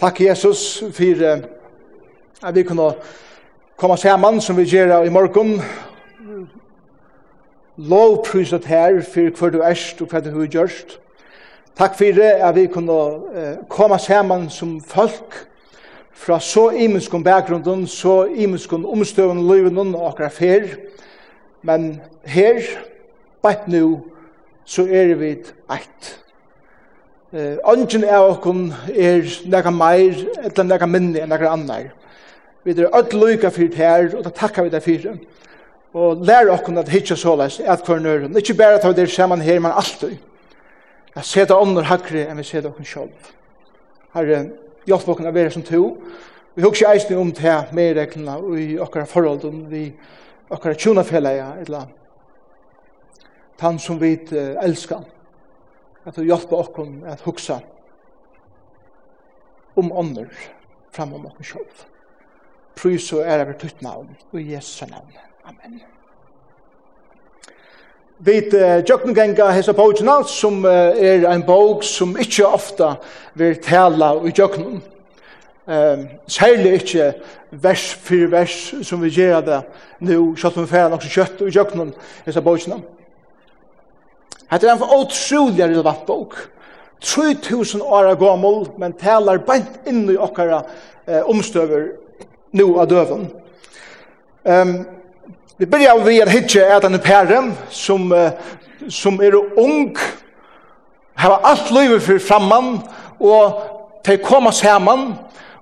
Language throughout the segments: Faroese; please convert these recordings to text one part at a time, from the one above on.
Takk Jesus for at vi kunne komme sammen som vi gjør i morgen. Lovpryset her for hva du erst og hva du har gjørst. Takk for at vi kunne komme sammen som folk fra så imenskom bakgrunden, så imenskom omstøvende løyvene og akkurat fer. Men her, bare nå, så er vi eit. Eh, ungen er okkum er nega meir, eller nega minni enn nega annar. Vi er öll luka fyrir her, og da takkar vi det fyrir. Og lær okkum at hitja såleis, at hver nøren, Ikke bæra at vi er saman her, men alltid. Jeg ser det ånder hakre enn vi ser det okkum sjolv. Herre, hjelp okkum a vera som to. Vi hugsi eisne om det her med og i okkara og vi okkara tjona fela, eller tann som vi elskar at du hjelper oss at hugsa om ånder fram om oss selv. Prys og ære ved tutt navn, og Jesu navn. Amen. Vi uh, tjøkken jöknungenga hesa bókina som uh, er en bog som ikkje ofta vil tala i tjøkken. Um, særlig ikkje vers for vers som vi gjer det nu, vi færa nokso kjøtt i tjøkken hesa bókina. Ehm Hetta er ein for relevant bok. 3000 år gamal, men talar bænt inn i okkara eh, omstøver nu av døven. Um, vi byrjar vi er hitje et en pære som, uh, som er ung, har alt livet for framman, og de koma saman,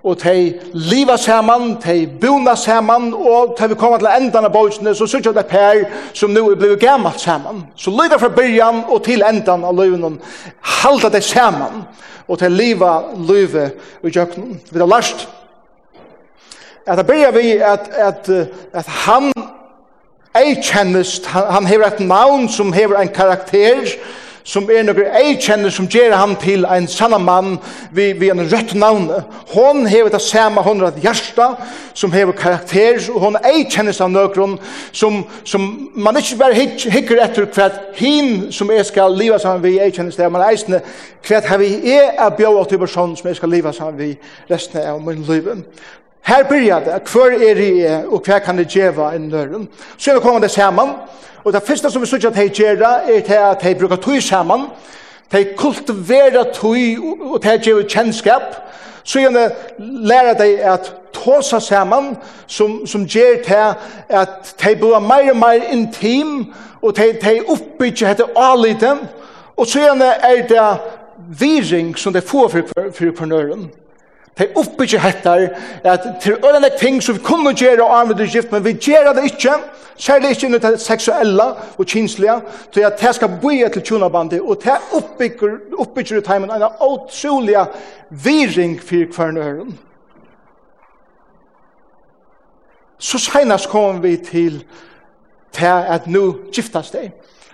og de liva saman, de buna saman, og de vi kommer til endan av bøysene, så synes jeg det er Per som nu er blevet gammalt saman. Så lyder fra byrjan og til endan av løven, halda det saman, og de liva løyve i jøkken. Vi har lært at det byrja vi at, at, at han ei kjennest, han, han hever et navn som hever en karakter, som er noe jeg kjenner som gjør han til en sanna mann vi, vi en rødt navn. Hon hevur det samme hundra hjärsta som hevur karakter og hon jeg kjenner av noen som, som man ikke bare hikker etter hva hin som jeg skal liva sammen vi jeg kjenner det, men eisne hva har vi er av bjøy av person som jeg skal liva sammen vi resten av min liv. Her byrjar det, hver er i, og hver kan det djeva en nøren. Så er vi kommer det saman, og det første som vi sørger at de gjør, er til at de bruker tog saman, de kultiverer tog og de gjør kjennskap, så gjerne lærer de at tåsa saman, som, som gjør til at de blir mer og mer intim, og de, de oppbygger dette alite, og så gjerne er det viring som de får for, for, for nøren. Det er oppbygget hettar, at til ølende ting som vi kunne gjøre og armet gift, men vi gjør det ikke, særlig ikke innenfor det seksuelle og kinslige, til at det skal bøye til tjonabandet, og det oppbygger, oppbygger ut heimen en utrolig viring for hver nøren. Så senest kom vi til til at nå giftas det.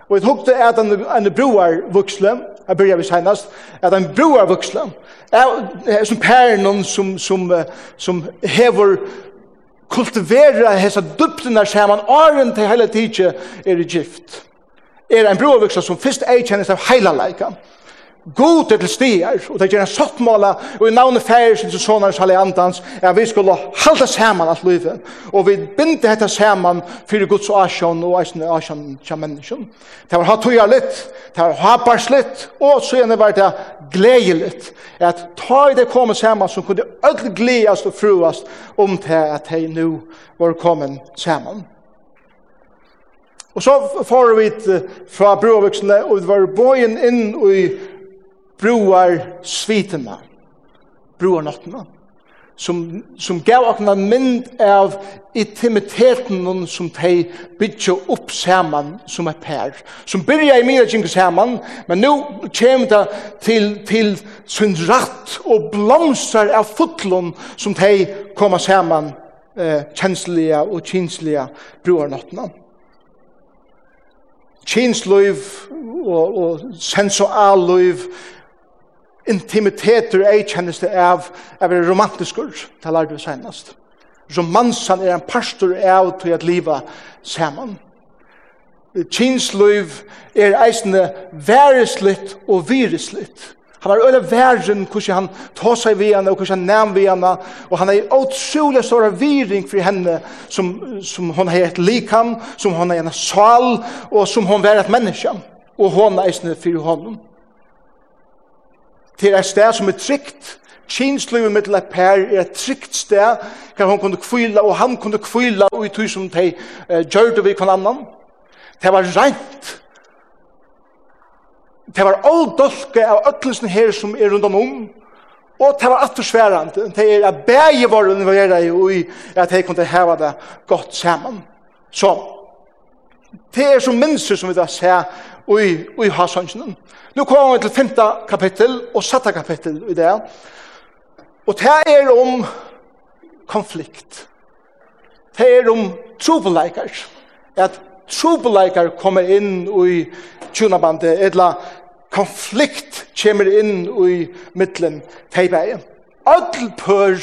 Og jeg tok det at en, en broar vuksle, jeg begynner vi senest, at en broar vuxla, er som pæren som, som, som hever kultivera hessa dupterna saman åren til hele tidsje er i gift. Er en broar sum som fyrst kennist av heila leika. God er til stier, og det gjør en sottmåla, og i navnet færes til sånne sali andans, er at vi skulle halda saman alt livet, og vi binde dette saman fyrir Guds asjon og eisen asjon til menneskjen. Det var hatuja litt, det var habars litt, og så gjerne var det glede litt, at ta i det komme saman som kunne ødel gledast og fruast om til at de nu var kommet saman. Og så får vi fra broviksene, og vi var bojen inn i broar svitena, broar nottena, som, som gav okna mynd av intimiteten som de bytja upp saman som et pær. Som byrja i mira kjeng saman, men nu kjem det til, til sin ratt og blomstrar av fotlon som de koma saman eh, kjenslige og kjenslige broar nottena. Kjensliv og, og sensualliv intimiteter jeg kjennes det av av er romantiskur, det har senast. Romansan er en pastor av til at liva saman. Kinsliv er eisne væreslitt og vireslitt. Han har øyla verren hvordan han tar seg ved henne og hvordan han nevn ved henne og han er utrolig stor viring for henne som, som hun er et likam, som hun er en sal og som hun er et menneske og hun er eisende for honom til et sted som er trygt. Kinslivet mitt til Per er et trygt sted, hvor hun kunne kvila, og han kunne kvila, og i tog som de uh, gjør det ved hver annan. Det var rent. Det var all dolke av økkelsen her som er rundt om, og det var attersværende. Det er at bæge var involveret i, og at de kunne heve det godt sammen. Så, det er som minster som vi da ser i, i hasansjonen. Nå kommer vi til 5. kapittel og 7. kapittel i det. Og det er om konflikt. Det er om trobeleikar. At trobeleikar kommer inn i tjunabandet, eller konflikt kommer inn i middelen teibeie. Ödel pør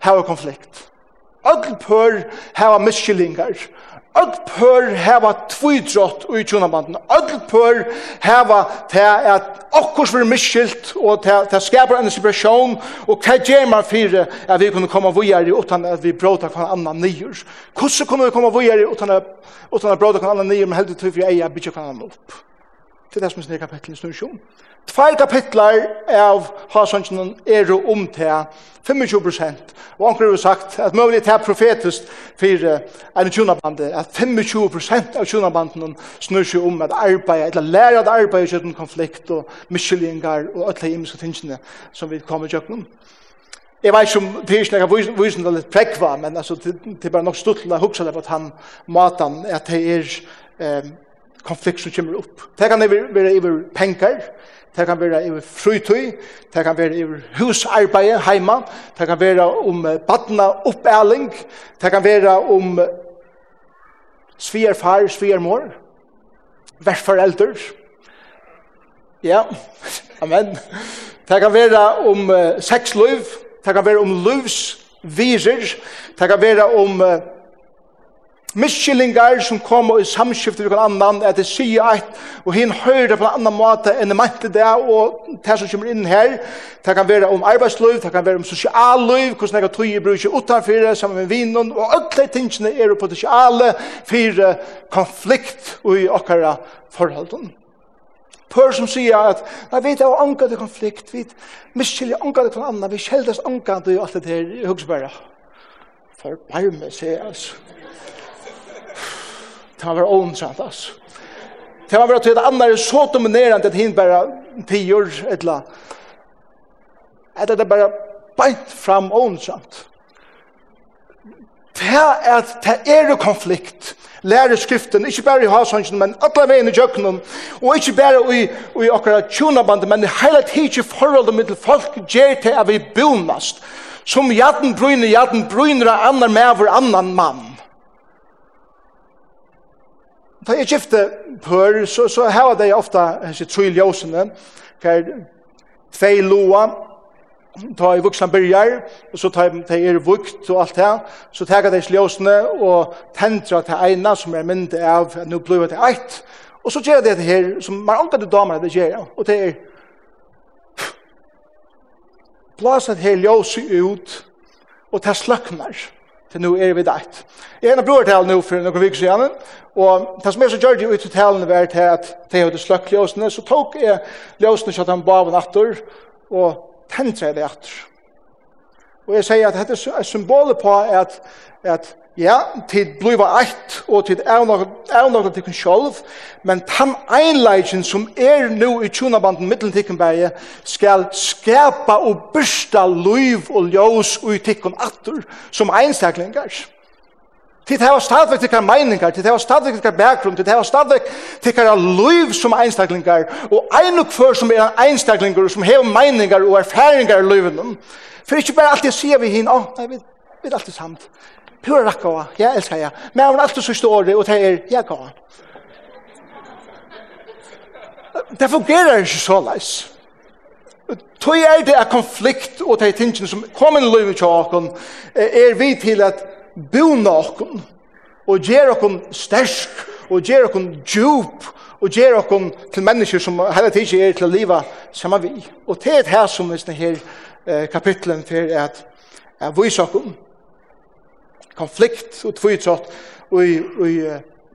hava konflikt. Ödel pør hava miskillingar. Öll pør hava tvidrott ui tjonabanden. Öll pør hava til at okkurs vir miskilt og til skapar en inspiration og hva gjør man fyrir at vi kunne komme vujari utan at vi bråta kvann annan nyur. Hvordan kunne vi komme vujari utan at bråta kvann annan nyur men heldur til fyrir eia bytja kvann annan upp. Det er det som er kapitlet i snurrsjon. Tvær kapitlar av Hasonsjonen er jo om til 25 prosent. Og anker har sagt at mulig til profetisk for en tjunabande, at 25 prosent av tjunabanden snur seg om at arbeid, eller lære at arbeid er en konflikt og miskyllingar og alle himmelske tingene som vi kommer i kjøkkenen. Jeg vet ikke om det er ikke noe vysen til litt prekva, men altså, det er bare nok stuttelig å huske det på at han matan, at det er Eh, konflikt som kommer opp. Det kan være over penger, det kan være over frytøy, det kan være over husarbeid hjemme, det kan være om badna oppæling, det kan være om svigerfar, svigermor, verforeldre. Ja, amen. Det kan være om sexløyv, det kan være om løvsvirer, det kan være om uh, miskillingar som kom og i samskiftet med en annan, at det sier eit, og hin høyrer på en annan måte enn det mente det, og det som kommer inn her, det kan være om arbeidsliv, det kan være om sosialliv, hvordan jeg tog i bruk utanfor det, sammen med vinen, og alle tingene er på det potensiale for konflikt i okkara forholdene. Pør som sier at nei, vi er angad i konflikt, vi miskillig angad i annan, vi kjeldes angad i alt det her, jeg husker bare, forbarme seg, altså. Det var åndrand, altså. Det var bare til at andre er så dominerende at hinn bare tiår, eller At det bare beint fram åndrand. Det er at det er konflikt. Lære skriften, ikke bare i hasansjen, men alle veien i jøkkenen, og ikke bare i, i akkurat tjonabandet, men i hele tid i forholdet mitt folk gjør til at vi bonast. Som jaden bryner, jaden bryner av andre med vår annan mann. Da jeg gifte pør, så, så hava de ofta hese tru ljósene, hver tvei loa, ta i vuxna byrjar, og så ta de er vukt og alt det, så tega de ljósene og tendra til eina som er mynd av, nu blir det eit, og så gjør de det her, som man anker det damer det gjør, og det er blaset her ljósi ut, og det sløknar til nå er vi deit. Jeg er en bror til nå for noen vikker siden, og det som er så gjør det ut til talen var til at de hadde sløkt ljøsene, så tok jeg ljøsene til at han bav natter, og tente jeg det etter. Og jeg sier at dette er symbolet på at, at Ja, tid bliva eitt, og tid er nok til kun sjolv, men tan einleikjen som er nu i tjunabanden mittelen tikkun bæge, skal skapa og byrsta luiv og ljós og i tikkun attur som einstaklingar. Tid var stadvek tikkar meiningar, tid var stadvek tikkar bakgrunn, tid var stadvek tikkar luiv som einstaklingar, og einuk før som er einstaklingar, som hever meiningar og erfaringar i luivunum. For ikkje bare alltid sier vi hin, å, oh, nei, vi, vi er alltid samt pura rakkaua, ja, elskar jeg. Men han var alltid sørste året, og det er, jeg gav. Det fungerer ikke så leis. Tøy er det er konflikt, og det er tingene som kommer i livet til åkken, er vi til at bona åkken, og gjør åkken stersk, og gjør åkken djup, og gjør åkken til mennesker som hele tiden er til å leve sammen vi. Og det er det her som er her kapitlen for at, jeg viser åkken, konflikt og tvitrått og i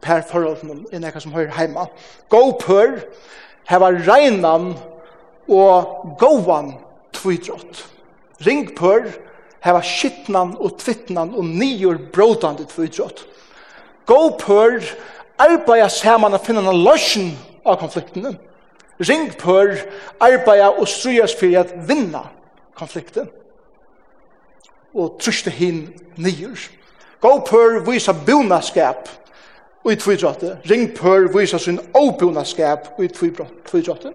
per forholden i nekka som høyr heima. Gå pør, heva reinan og gåvan tvitrått. Ring pør, heva skittnan og tvittnan og nior brådande tvitrått. Gå pør, arbeida saman og finna en løsjon av konfliktene. Ring pør, arbeida og strujas fyrir at vinna konflikten. Og trusta hin nior. Gå pør visa bonaskap i tvidrotte. Ring pør visa sin obonaskap i tvidrotte.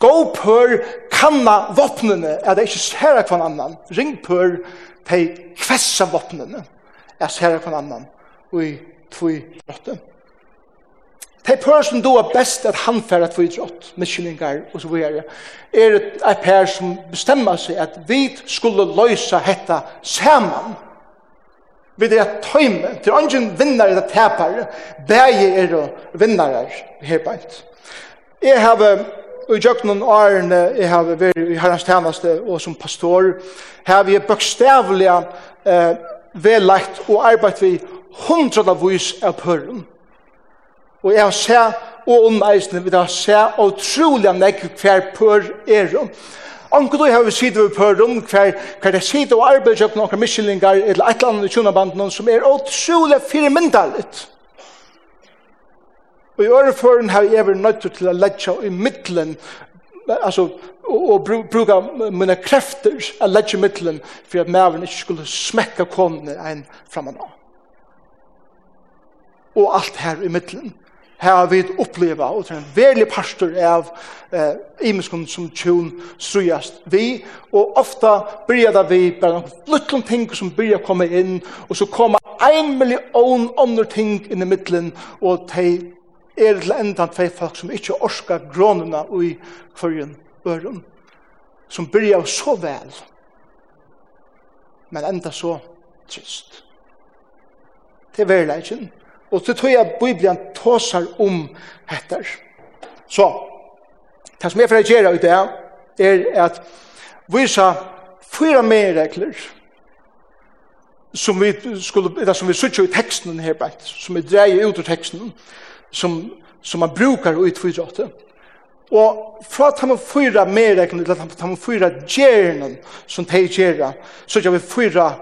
Gå pør kanna våpnene, er det ikke særa kvann annan. Ring pør de kvessa våpnene, er særa kvann annan i tvidrotte. De pør som då er best at han færre tvidrott, miskyldingar og så videre, er et pær som bestemmer seg at vi skulle løysa hetta saman Vi er et tøyme, til ungen vinnare det tapare, begge er vinnare her beint. Jeg har i jøkkenen årene, jeg har vært i herrens tjeneste og som pastor, har vi bøkstavlige eh, vedlagt og arbeidt vi hundra vis av pøren. Og jeg har sett og omreisende, vi har sett utrolig nekk hver pør er. Onkel du har vi sitte ved pøren, hver, hver det sitte og arbeid opp noen misjelingar eller et eller annet i tjonabanden, som er utrolig firmyndalit. Og i øreføren har jeg vært nødt til å ledja i middelen, altså, og, og bruka mine krefter å ledja i middelen, for at mævren ikke skulle smekka konene en framan nå. Og alt her i middelen har vi oppleva og til en veldig pastor av eh, imenskund som tjon strujast vi, og ofta bryr da vi bare noen luttlom ting som byrja komme inn, og så koma ein million andre ting inn i middelen, og de er til enda tvei folk som ikke orskar grånene i kvarjen øren, som byrja så vel, men enda så trist. Det er og til tog jeg Bibelen tåsar om hettar. Så, det som jeg får gjøre i det er at visa fyra mer regler som vi skulle eller som vi söker i teksten her, bak som vi dreier ut ur teksten, som som man brukar ut for åtta. Og fra at han fyra mer regler, eller at han fyra gjerne som tejera så gjør vi fyra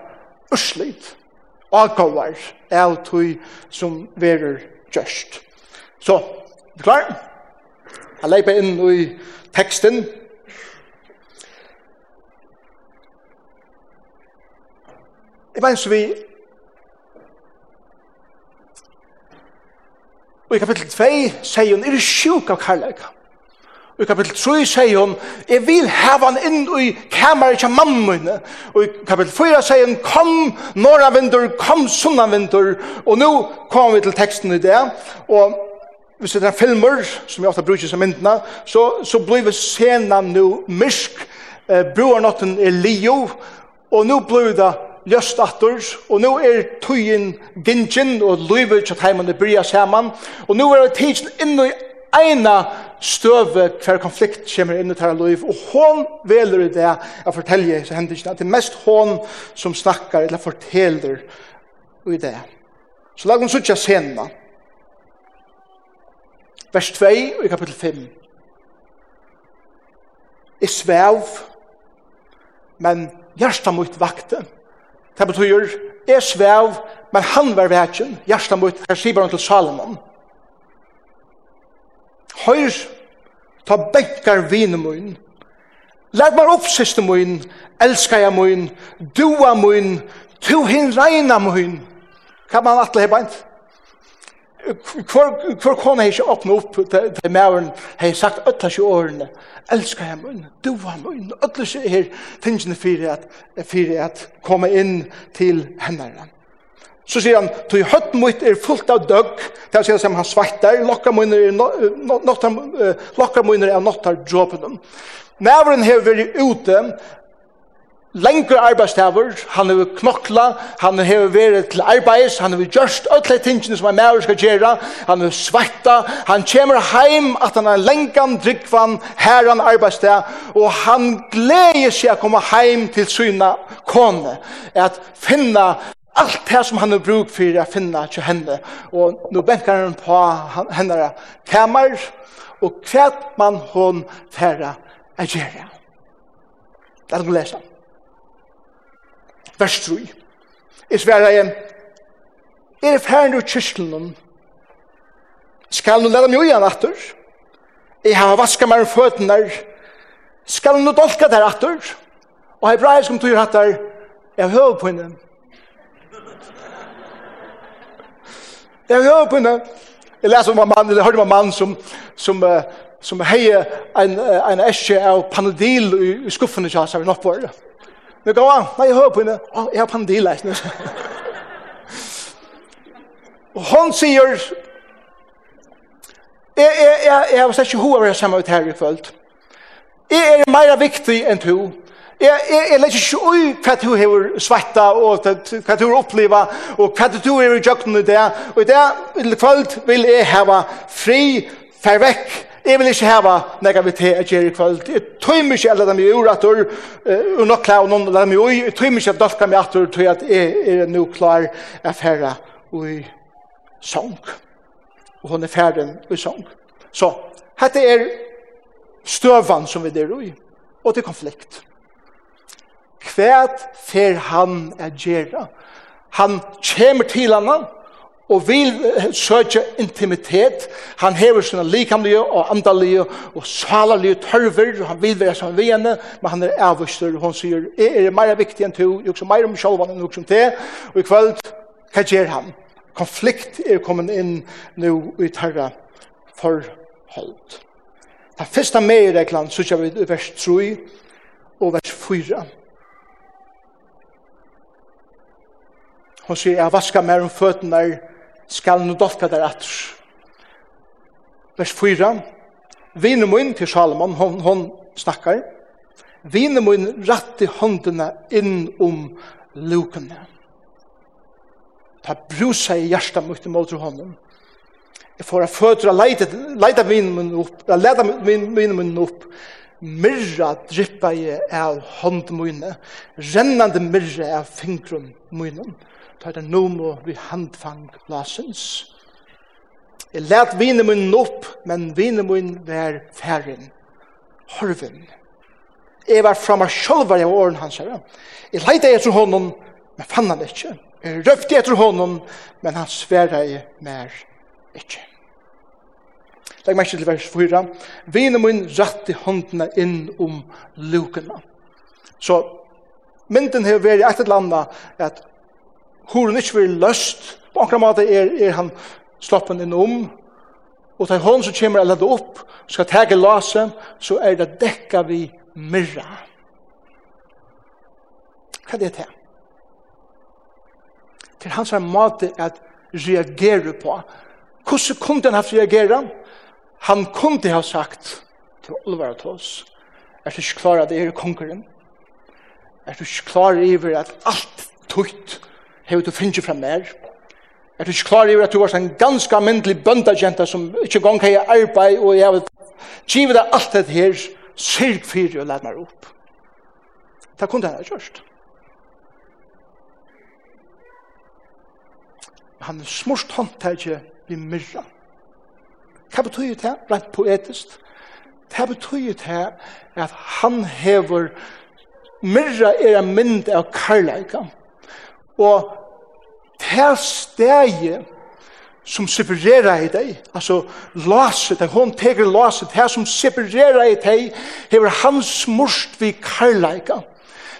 urslit alkovar, tog som verer gjørst. Så, er du klar? Jeg leiper inn i teksten. Jeg mener så vi Og i kapittel 2 sier hun, er du sjuk av karlæka? i kapitel 3 sier hun, jeg vil heve han inn i kameret ikke mammene. Og i kapitel 4 sier hun, kom norra vindur, kom sunna vindur. Og nå kommer vi til teksten i det, og hvis det er filmer, som jeg ofte bruker som myndene, så, så blir vi sena nå mysk, eh, broernotten er lio, og nå blir det løst atter, og nå er tøyen gingen, og løyver til heimene bryr saman, og nå er det tidsen inn i ena støve hver konflikt kommer inn i tæra liv, og hon veler i det jeg forteller så hender at det er mest hon som snakkar eller forteller i det. Så lag hun suttja sena. Vers 2 i kapittel 5. Jeg svev, men hjertet mot vakte. Det betyr, jeg svev, men han var vekjen. Hjertet mot, her sier han til Salomon. Høyr, ta bekkar vinen mun. Læt meg opp, siste mun, elskar jeg mun, dua mun, tu hin reina mun. Kan man atle her beint? Hvor, hvor kone hei ikke åpne opp til he hei sagt øtla sju årene, elskar jeg mun, dua mun, øtla sju her, tingene fyrir at, fyrir at komme inn til hennaren. Så sier han, «Tog høtt mot er fullt av døgg, det er som han svettar, lokka munner er nottar dråpen. Nævren har vært ute, lengre arbeidstaver, han har knokla, han har vært til arbeids, han har gjørst alle tingene som en maver skal gjøre, han har svetta, han kommer heim at han har lengan drikvan herran arbeidstav, og han gleder seg å komme heim til syna kone, at finna allt det som han har bruk för att finna till henne. Och nu bänkar han på henne kamer och kvärt man hon färra att göra. Det är att läsa. Vers 3. I Sverige er det färden ur kyrklen skal nu leda mig igen attur I har vaskat mig fötterna skal nu dolka där attur og hebraisk om tog hattar jeg høver på henne Det er åpne. Jeg leser om en mann, eller hørte om en mann som, som, uh, som heier en, uh, en eske av panodil i, i skuffene til hans, har vi nok på det. Nå går han, nei, jeg hører på henne, å, jeg har panodil, Og hun sier, jeg, jeg, jeg, jeg har sett ikke hva å være sammen ut her i kvöld. Jeg er mer viktig enn to. Jeg, jeg, jeg legger ikke ui hva du har svetta, og hva du har oppleva, og hva du har i i det. Og i det, i kvöld, vil jeg hava fri, fer vekk. Jeg vil ikke hava nega vi til at jeg i kvöld. Jeg tøymer ikke alle dem i ur at ur, og nok klar og noen dem i ui. Jeg tøymer ikke at dolka meg at ur, tøy at jeg er nu klar at herra ui sång. Og hun er ferdig ui sång. Så, hette er støvan som vi der ui, og til konflikt. Kvært fer han er gjera. Han kommer til henne og vil søke intimitet. Han hever sine likamlige og andalige og salalige tørver. og Han vil være som henne, men han er avvister. Hun sier, jeg er det mer viktig enn du, Jeg er mer om sjølvann enn du som det. Og i kveld, hva gjør han? Konflikt er kommet inn nå i tørre forhold. Det første med i reglene, så kjør vi i vers 3 og vers 4. Hon sier, jeg vaskar mer om føttene, skal nu dolka der atter. Vers 4. Vinen mun til Salomon, hon, hon snakkar. Vinen mun ratti håndene inn om lukene. Ta brusa i hjärsta mot i imot hånden. Jeg får a føtter a leida, leida vinen min opp, a leida vinen mun opp. Myrra drippa i av hånden mine, rennande myrra av fingrum mine. Myrra ta det nomo vi handfang lasens. Jeg let vine min opp, men vine min vær færin, horven. Jeg var framme var jeg åren hans her. Jeg leite etter honom, men fann han ikke. Jeg røpte etter honom, men han sverre jeg mer ikke. Legg meg ikke til vers 4. Vine min rette håndene inn om lukene. Så mynden har vært i et eller annet at Horen ikke blir løst. På akkurat måte er, er han sloppen inn om. Og til hånden som kommer alle det opp, skal tege lase, så er det dekka vi myrra. Hva er det til? Til hans er måte at reagere på. Hvordan kunne han ha reagere? Han kunne ha sagt til Oliver og Tås, er du ikke klar at det er kongeren? Er du ikke klar over at alt tøyt hever du finnes fra mer. Er du ikke klar over at du var en ganske myndelig bøndagenta som ikke gong hei arbeid og jeg vil give deg alt dette her, syrg fyrir og let meg opp. Det kunne han ha gjørst. Han er smurst håndtagje vi myrra. Hva betyr det? Rent poetisk. Det betyr det at han hever myrra er en mynd av karlægam og til stegi som separerer i deg, altså laset, hon teker laset, det som separerer i deg, hever hans smurst vi karlaika.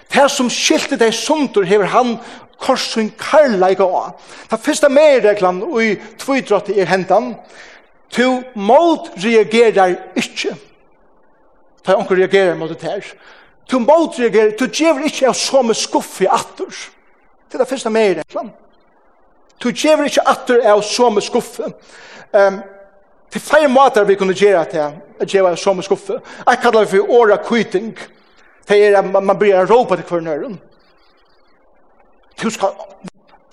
Det som skilte deg sundur hever han korsun karlaika av. Det første med reglan og i tvidrott er hendan, to mot reagerar ikkje. Ta onkur reagerar mot det her. To mot reagerar, to gjever ikkje av som skuffi attur til det første mer enn fram. Du gjør ikke atter av med skuffe. Um, til flere måter vi kunne gjøre til at jeg var med skuffe. Jeg kaller det for åra kviting. Det er at man blir råpa til hver kvarnøren. Du skal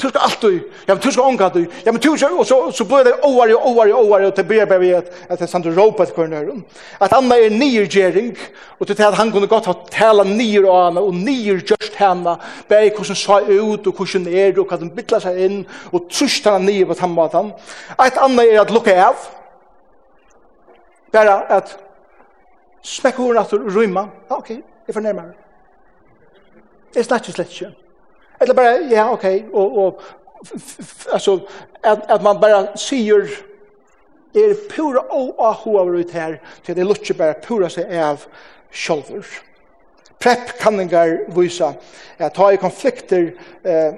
Du skal alltid, ja, men du skal ånga du, ja, men du skal, og så, så blir det åari, og åari, og det blir bare ved at det er sant å råpa til hverandre høren. At Anna er nyrgjering, og til at han kunne godt ha tala nyr og anna, og nyr gjørst henne, bare hvordan sa ut, og hvordan er, og hva den bytla seg inn, og trusht henne nyr på tannmaten. At Anna er at lukka av, bare at smekk horen at du rymma, ja, ok, jeg fornærmer. Jeg snakker slett ikke eller bara ja okej okay, och och alltså att att man bara ser er pura oahover ut här till det lutcher bara pura sig av sjolver. Prep kanningar visa att ha i konflikter eh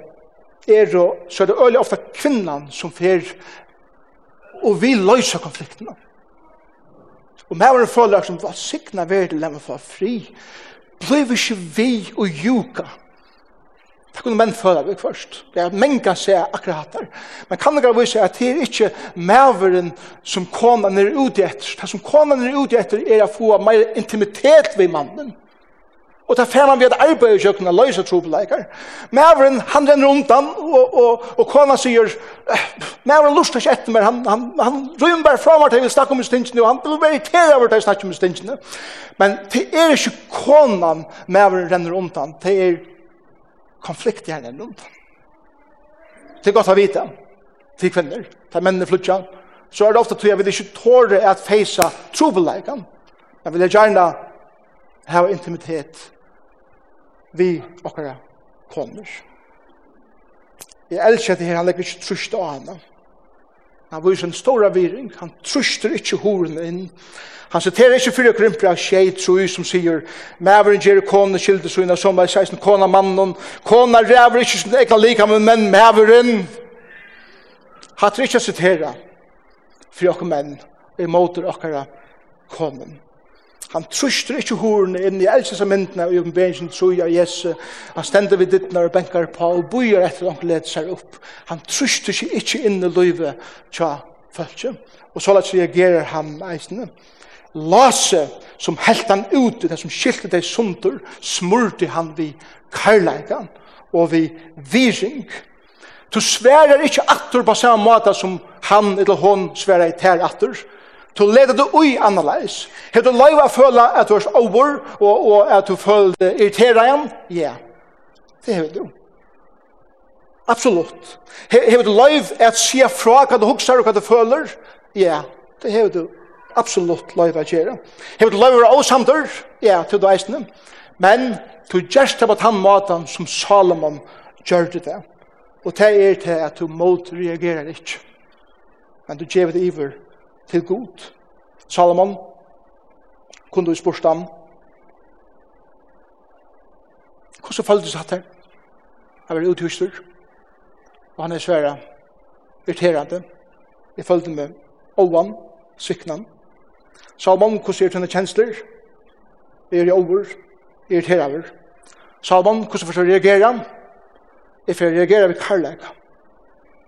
er og, så er det øyelig ofta kvinnan som fer og vil løysa konfliktene. Og med en følelse som var sikna verden lemmer for fri, blir vi ikke vi og juka Det kunne menn føle vi først. Det er menga seg akkurat her. Men kan dere vise at det er ikke maveren som konan er ute etter. Det som konan er ute etter er å få mer intimitet ved mannen. Og det fer man ved at arbeid i kjøkken og løse trobeleikar. Maveren, han renner undan, og, og, og kona sier, maveren luster ikke etter meg, han, han, han rymmer bare fra meg til vi snakke om stingene, og han vil være irriteret over til vi snakker om stingene. Men det er ikke konan maveren renner han. det er konflikt i henne lund. Det er godt å vite, til kvinner, til menn i flutja, så er det ofte til jeg vil ikke tåre at feisa trobeleikene, men vil jeg gjerne ha intimitet vi okkara koner. Jeg elsker det her, han legger ikke trusht av henne. Han viser en stor avviring. Han truster ikke horen inn. Han sitter ikke fyrir krympra tjei troi som sier Mæveren gjer kone skilder sina som er 16 kona mannen Kona ræver ikke sin egna lika med menn mæveren Hatter ikke å fyrir okkur menn i måter okkara konen Han truster ikke horene inn i elses av myndene og jobbenberingen tror av Jesu. Han stender vid dittene og benkar på og bøyer etter at han leder seg opp. Han truster ikke ikke inn i løyve tja følelse. Og så lett reagerer han eisene. Lase som helt han ut i det som skilte deg sundur, smurte han vi karlægan og vi viring. Du sverar ikke atter på samme måte som han eller hon sverar i ter atter. Du leder du ui annerleis. Har du løyva føla at du er over, og, og at du føler det irritera igjen? Ja, det har du. Absolutt. Har du løyv at sia fra hva du huksar og hva du føler? Ja, det har du. Absolutt løyv at gjøre. Har du løyv av samter? Ja, til du eisne. Men du gjerst på han matan som Salomon gjør det. det. Og det er til at du motreagerer ikke. Men du gjev det iver til god. Salomon kunne du spørst ham. Hvordan følte du satt her? Jeg var uthuster. Og han er svære irriterende. Jeg følte med ovan, sviknan. Salomon hvordan er tønne kjensler? Jeg er i over, irriterende. Salomon hvordan får du reagere? Jeg får reagere ved karlæka.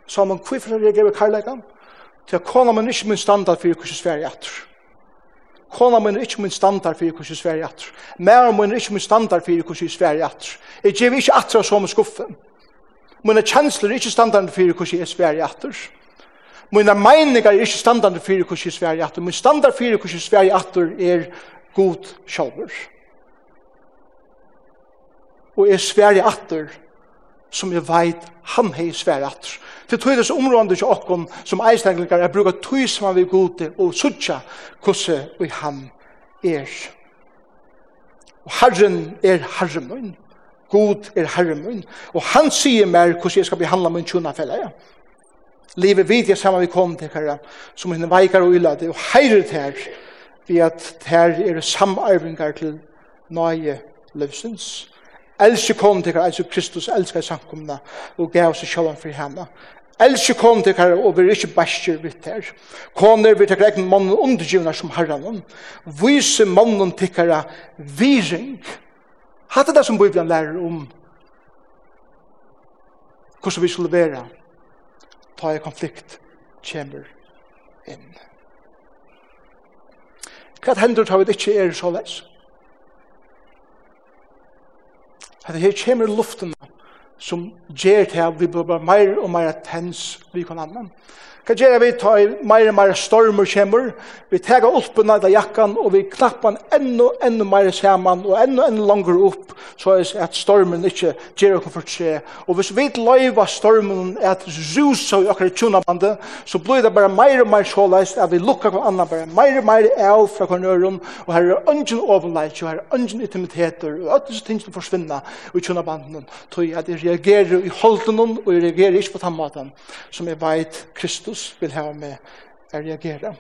Salomon hvordan forstår du reagere ved karlæka? til at kona min ikke min standard for hvordan Sverige atter. Kona min er ikke min standard for hvordan Sverige atter. Mer min er ikke min standard for hvordan Sverige atter. Jeg gjev ikke atter som en skuffe. Mine kjensler er ikke standard for hvordan Sverige atter. Mine meninger er ikke standard for hvordan Sverige atter. Min standard for hvordan Sverige atter er god sjalver. Og er Sverige er som jeg veit han hei svær atter. Til tøyde så områdende ikke okkon som eistenglingar er bruka tog som han vil gode og sutja kosse vi han er. Og Herren er Herren min. God er Herren min. Og han sier mer hvordan jeg skal behandla min tjona fella Ja. Livet vid jeg sammen vi kom til herre som henne veikar og ylade og heirer til her vi at her er samarvingar til nøye løvsens. Elsker kom til henne, Kristus elsker samkomna, og gav seg sjålan for henne. Elsker kom til henne, og vi er ikke bæsjer vidt her. Kom ned, vi tar egen mannen undergivna som herren. Vise mannen til henne viring. Hatt det som Bibelen lærer om hvordan vi skulle være ta i konflikt kommer inn. Hva hender tar vi det ikke er såleis? Hva Hette her kommer luften som gjør til at vi blir mer og mer tens vi kan annan. Hva gjør vi ta i meir og mer stormer kommer? Vi tega ulpen av jakkan og vi knappan enda, enda mer sammen, og enda, enda langer opp så er at stormen ikke gjør oss for seg. Og hvis vi løyva stormen at rusa i akkurat tjonabandet, så blir det bare mer og meir såleis at vi lukker hver annan bare mer og mer av fra hver nøyrum og her er ungen overleit og her er ungen intimiteter og alt disse ting som forsvinner i tjunabanden tog at jeg reagerer i holden og jeg reagerer ikke på den måten, som jeg vet Kristus Jesus vil ha med å reagere.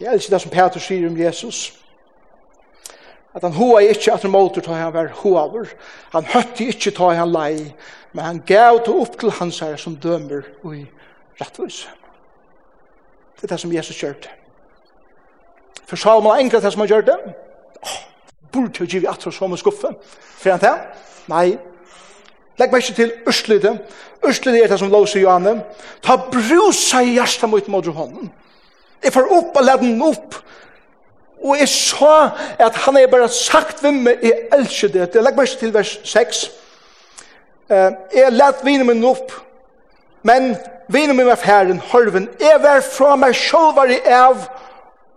Jeg elsker det som Peter sier om Jesus. At han hoa ikke at han måter ta han var hoaver. Han høtte ikke ta han lei, men han gav det opp til hans her som dømer og i rettvis. Det er det som Jesus gjør det. For Salomon har enkelt det som han gjør det. Åh, burde jo givet at han så med skuffe. Fyrir han til? Nei, Legg meg ikke til Østlide. Østlide er det som låser Johanne. Ta brusa i hjertet mot mot hånden. Jeg får opp og lade den opp. Og jeg sa at han er bare sagt hvem meg, jeg elsker det. Legg meg ikke til vers 6. Uh, Jeg lade vinen min opp, men vinen min var færen, hørven. Jeg var fra meg selv var jeg av,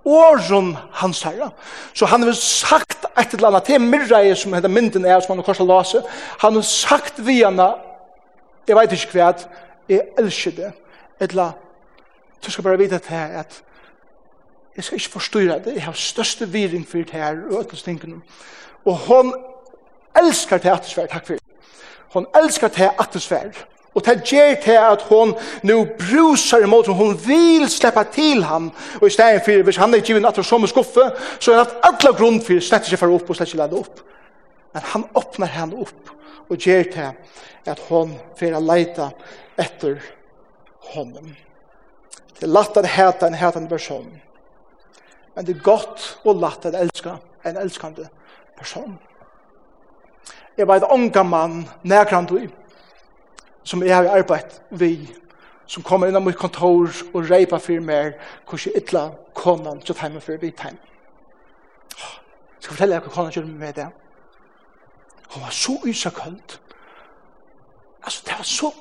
åren hans herre. Så han har sagt et eller annet til Mirrei, som heter mynden er, som han har korset lase. Han har sagt vi henne, jeg vet ikke hva, at jeg elsker det. Eller, du skal bare vite til at jeg skal ikke forstyrre det, jeg har største viring for det her, og alle stinkene. Og hun elsker det atesvær, takk for det. Hun elsker det atesvær. Og det gjør til at hun nu bruser imot henne. Hun vil slippe til ham. Og i stedet for, hvis han er ikke givet at hun skuffe, så er det alle grunn for å slette seg for opp og slette seg lade opp. Men han åpner henne opp og gjør til at hun får leite etter honom. Det er latt at heta en hetende person. Men det er godt og latt at elska en elskande person. Jeg vet ånga mann, nærkrant og i som jeg har arbeidt vi, som kommer inn av mitt kontor og reipa for mer, hvordan ytla konan til timen for vi timen. Jeg skal fortelle deg hva konan gjør med det. Hun var så ysakølt. Altså, det var så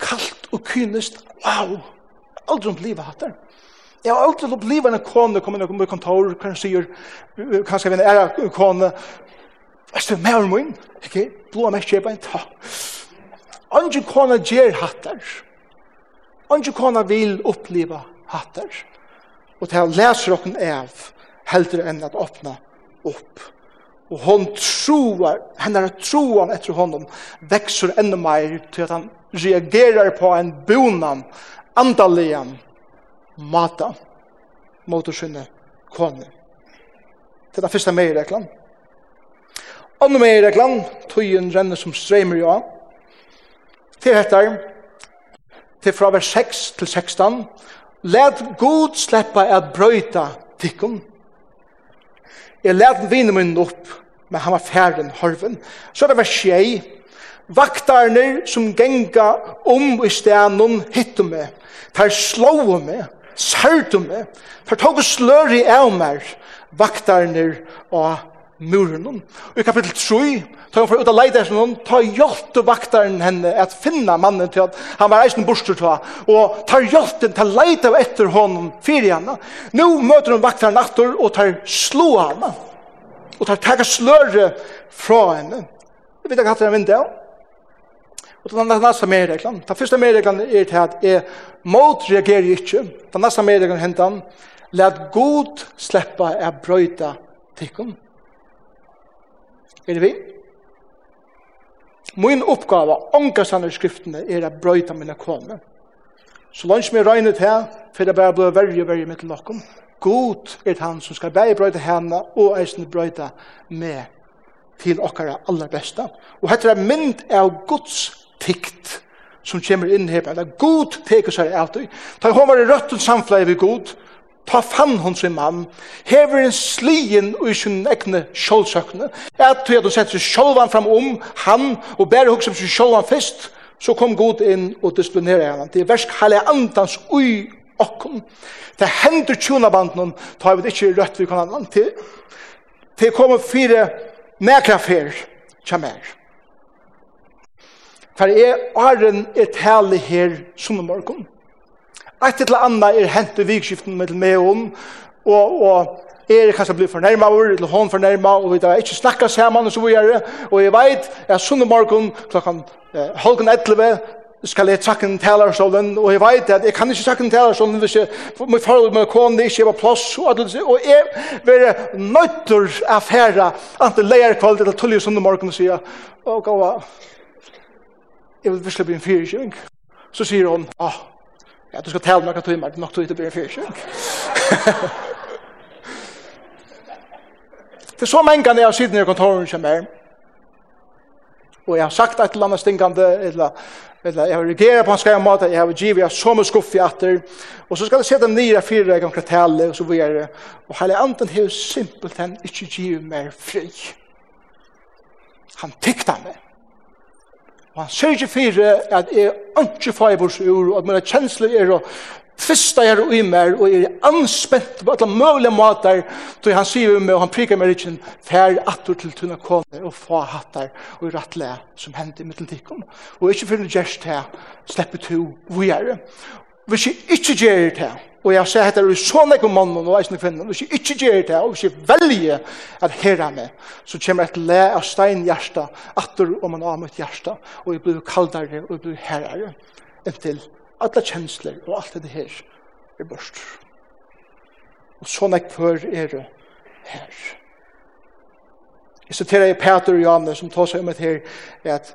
kaldt og kynest. Wow! Aldri omblivet hatt det. Jeg har aldri opplivet en kone kommer inn av mitt kontor, kanskje sier, kanskje vi en æra kone, Jeg stod med om min, ikke? Blå av meg kjøper en takk. Ongi kona gjer hattar. Ongi kona vil oppleva hattar. Og til han leser okken av, heldur enn at åpna opp. Og hon troar, hennar troan etter honom, vekser enda meir til at han reagerar på en bonan, andalian, mata, mot å skynne kone. Det er det første meireklan. Andre meireklan, tøyen renner som stremer jo av, til etter, til fra vers 6 til 16, let god sleppa at brøyta tikkun. Jeg let vinen min opp, men han var færen horven. Så er det vers 6, vaktarne som genga om i stenen hittu meg, tar slå meg, sartu meg, tar tog slør i av meg, vaktarne og muren. Og i kapittel 3, tar hun for ut av leidesen hun, tar hjelpte vaktaren henne at finna mannen til at han var eisen borster til henne, og tar hjelp til leida etter honom fyrir henne. Nå møter hun vaktaren atter og tar slå henne, og tar tega sløre fra henne. Jeg vet ikke hva det er vindu av. Og den neste medreglen, den første medreglen er til at jeg motreagerer ikke. Den næsta medreglan hentan, let god slippe er brøyta tikkene. Er det vi? Min oppgave, ångasan i skriftene, er å brøyta mine kone. Så langt som jeg regnet her, for det bare blir verre og verre mitt lokum. God er han som skal bare brøyta henne, og eisen brøyta med til okkara aller beste. Og hette er mynd av Guds tikt som kommer inn her. Eller God teker seg av det. Ta hun var i røtten samfleie ved God, ta fann hon sin mann, hever en slien og i sin egne sjålsøkne, at du hadde sett seg sjålvan fram om han, og bare hukse seg sin sjålvan fyrst, så kom god inn og disiplinere henne. Det er versk heilig andans ui okkom. Det hender tjona banden, ta vi det ikke rødt vi kan annan til. Det kommer fire nekrafer, kjamer. For jeg er en et herlig her som morgen. Et eller annet er hent i vikskiften med meg om, og, og er kanskje blir fornærmet, eller hon fornærmet, og vi har ikke snakket sammen, og så vi gjør det, Og jeg vet, jeg er sunne morgen, klokken eh, halvgen 11, skal jeg trakke en talerstolen, og jeg vet at jeg kan ikke trakke en talerstolen hvis jeg, min forhold med kone ikke var plass, og, alt, og jeg vil nøytter affære enten leierkvalitet eller tullig sunne morgen og sier, og gå, jeg vil virkelig bli en fyrkjøring. Så sier hun, ah, Ja, du skal tale noen timer, det er nok tid til å bli en fyrsøk. Det er så mange jeg har siden i kontoren som er. Og jeg har sagt et eller annet stingende, eller, eller jeg har reageret på en skrevet måte, jeg har givet jeg så mye skuff i atter. Og så skal jeg se dem nye fire jeg kan fortelle, og så blir det. Og hele anden har simpelthen ikke givet meg fri. Han tykta meg. Og han sier ikke fire at jeg ikke får i vårt ord, og at mine kjensler er å tvista jeg i meg, og jeg er anspent på alle mulige måter, så han sier meg, og han prikker meg ikke, fær atter til tunne kåne, og få hattar, og rattle, som hendte i middeltikken. Og ikke for finne gjerst her, slipper to, vi gjør. Hvis jeg ikke gjør det her, Og jeg ser etter så sånn mannen og eisen kvinnen, og ikke gjør det, og hvis jeg velger at herre meg, så kommer et le av stein hjärsta, atter om en av mitt hjärsta, og jeg blir kaldare, og jeg blir herre, inntil alle kjensler og alt det her er bort. Og så sånn før er det her. Jeg siterer i Peter og Janne som tar seg om et her, at,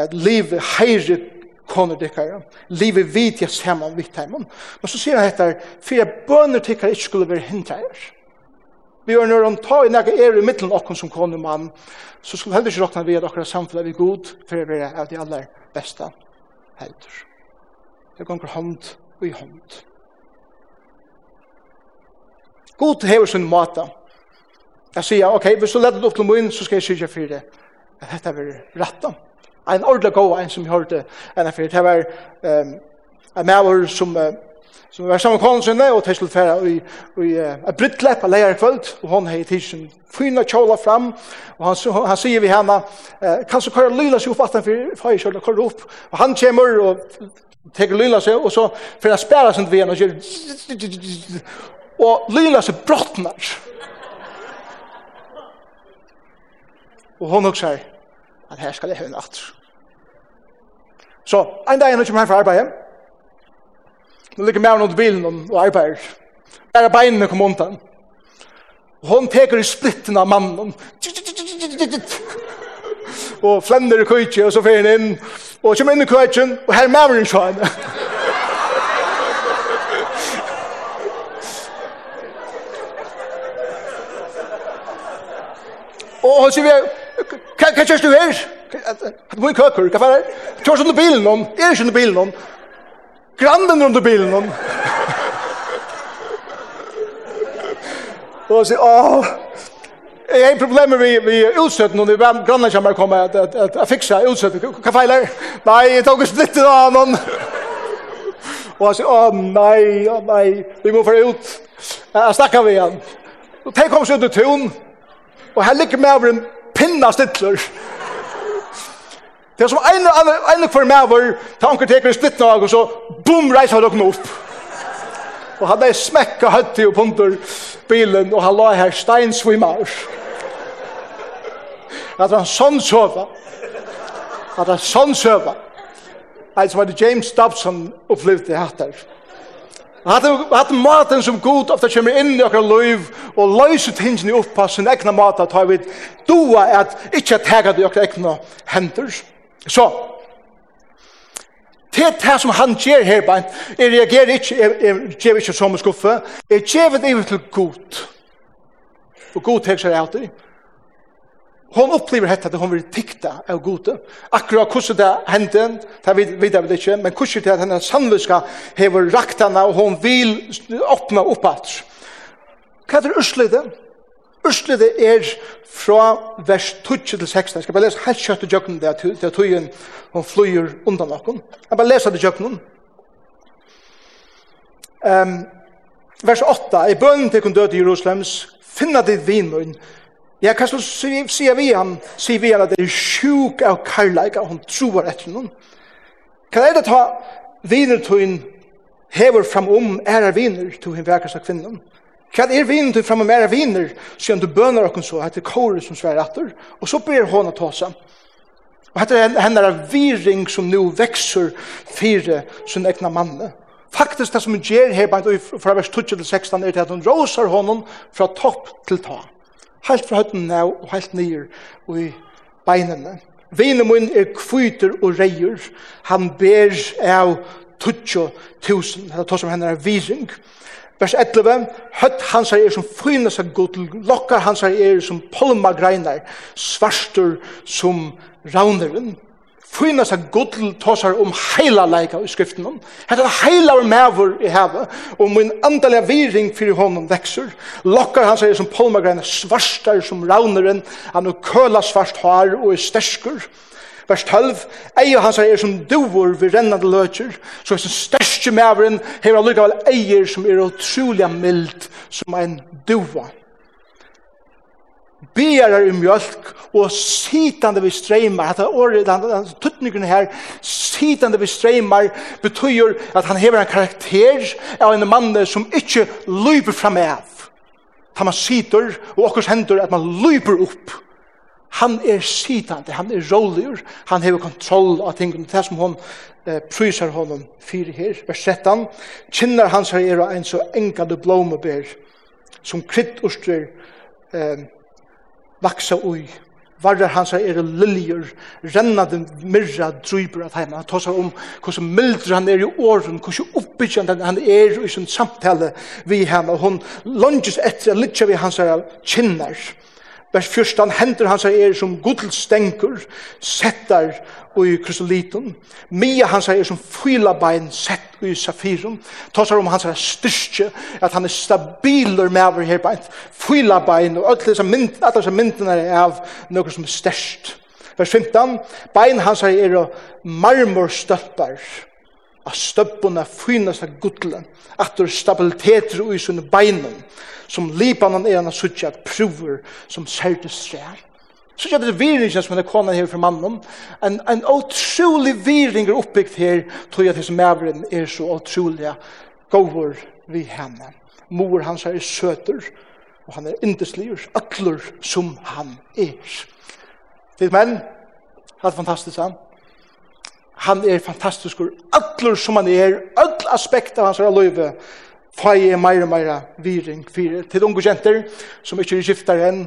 at livet heirer koner dykkare. Live vid jeg saman vidt heimann. Men så sier han etter, for jeg bønner tykkare ikke skulle være hintreier. Vi gjør når han tar i nægge er i middelen okken som koner mann, så skulle heller ikke råkna vi at akkurat samfunnet er god, for jeg være av de aller beste helder. Det gonger hånd og i hånd. God hever sin måte. Jeg sier, ok, hvis du leder det opp til min, så skal jeg sykje for det. Dette er rettet en ordentlig god en som hørte en for det var um, en maver som uh, som var sammen med konen sinne og til sluttfæra i, i uh, et brittlepp av leier kvöld og hon hei tidsen fyna kjola fram og han, han sier vi henne uh, kan så kare lyla seg opp at han fyrir fyrir fyrir opp. Og han kommer og teker lyla seg og så fyrir han spæra sin vien og gjør og lyla seg brottnar. Og hon også sier, at her skal jeg høre natt. Så, en dag er jeg kommer her fra arbeidet. Nå ligger med under bilen og arbeider. Bare beinene kom ondt han. Og hun peker i splitten av mannen. Og flender i køytje, og så fer han inn. Og kommer inn i køytjen, og her er maver han sjøen. Og hun sier, Hva kjørs du her? Hat må kökur, køkur, fara. er undir Kjørs under bilen noen? Er ikki undir bilen noen? Granden undir bilen noen? Og sier, åh, jeg har problemer vi, vi utsøtten, og grannene kommer komme at, at, at, at fiksa utsøtten. Hva feiler? Nei, jeg tar ikke splittet av noen. Og han sier, åh, nei, åh, nei, vi må få ut. Jeg snakker vi igjen. Og tenk om så ut i tun, og her ligger med over en pinna stittler. Det er som en og en for meg var, ta onker teker i splitten og så, boom, reiser dere opp. Og han er smekka høtti og punter bilen, og han la her steinsvimmer. At han sånn søva. At han sånn søva. Ein som heter James Dobson opplevde hatt der. Hatt hatt maten som god ofta kommer inn i okkar liv og løyser tingene upp på sin egna mat at har vi doa at ikkje tega det i okkar egna hender. Så, Det er det som han gjør her, bare, jeg reagerer ikke, jeg, jeg gjør ikke som en skuffe, jeg gjør det til god. Og god tek seg alltid hon opplever hetta at hon vil tikta av gode. Akkurat hvordan det hendte, det vet, vet jeg vel ikke, men hvordan det er at henne sannviska hever rakt henne og hon vil åpne opp alt. Hva er det Urslede er fra vers 12 til 16. Jeg skal bare lese helt kjøtt i jøkken der til at tøyen hun flyr undan noen. Jeg bare leser det i djøkken. Um, vers 8. I bønnen til kun døde i Jerusalems, finna ditt vinmøyn, Ja, hva skal du si vi han? Sier vi han at det er sjuk av karlæg, og hun tror etter noen. Hva er det ta viner til hun hever framom ære viner til hun verkast av kvinnen? Hva er viner til fram om ære viner, siden du bøner og så, etter Kåre som sver etter, og så ber hun å ta seg. Og etter henne er viring som nå vekser fire sin egna manne. Faktisk det som hun gjør her, fra vers 12 til 16, er til at hun råser honom fra topp til tak helt fra høtten av og helt nyer og i beinene. Vinen min er kvyter og reier. Han ber av tutsjo tusen. eller er to som henne er viring. Vers 11. Høtt hans er som fynes av god Lokkar hans er som polma greinar. Svarster som rauneren. Fyna sa gudl tåsar om heila leika i skriften om. Hetta er heila mevur i hava, og min andalega viring fyrir honom veksur. Lokkar han seg som polmagreina svarstar som rauneren, han og køla svart har og er sterskur. Vers 12, eier hans er som duvor vi rennande løtjer, så er som sterske mevuren hever allukka vel eier som er utrolig mild som ein duvor berar i mjölk og sitande vi streimar, at året, tuttningen her, sitande vi streimar, betyr at han hever en karakter av en mann som ikkje lyper fram av. Han man sitter, og okkurs hendur at man lyper opp. Han er sitande, han er rolig han hever kontroll av ting det som hon eh, prysar honom fyrir her, vers 13, kinnar hans her er en så enkade blåmebær, som kryddurster, eh, vaksa ui. Varrar hans er liljur, rennade myrra dryper at heima. Han tåsar om hvordan mildre han er i åren, hvordan oppbyggjande han er i sin samtale vi heima. Hon lunges etter at vi hans er kinnar. Vers 14, hender hans er som gudl stengur, settar i krystalliten. Mia hans er som fyla bein sett i safirum. Tossar om hans er styrke, at han er stabiler med over her bein. Fyla bein, og alle disse mynd, myndene er av noe som er størst. Vers 15, bein hans er marmorstøppar, av støppene finnes av gudlen, at det er stabiliteter i sånne beinen, som lipanen er en av suttje at prover som særlig stræl. Så gjør er viringen som er kona her for mannen. En, en utrolig viring er oppbyggt her, tror jeg til som maveren er så utrolig gåver vi henne. Mor hans er søter, og han er indesliver, atler som han er. Det er menn, det er fantastisk han. Han er fantastisk, atler som han er, öll aspekter av hans er løyve, Fai er meira meira viring, fire. Til unge jenter, som ikke er gifter enn,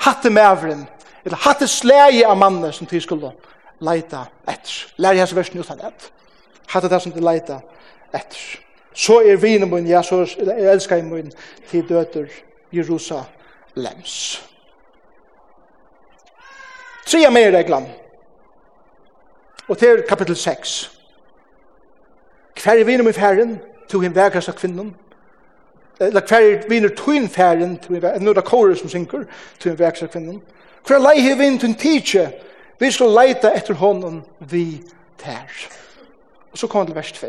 hatte mævren, eller hatte slæge av mannen som til skulle leita etter. Lær jeg hans versen utan et. Hatte det som til leita etter. Så er vinen min, ja, så er elskar i min, til døter Jerusalems. Tre av mer reglan. Og til kapittel 6. Hver er vinen min færen, to him verkast av kvinnen, eller hver viner tøyn færen, nu er det kåre som synker, tøyn vekser kvinnen. Hver lei hev inn tøyn tidsje, vi skal leita etter hånden vi tær. Og så kommer det vers 2.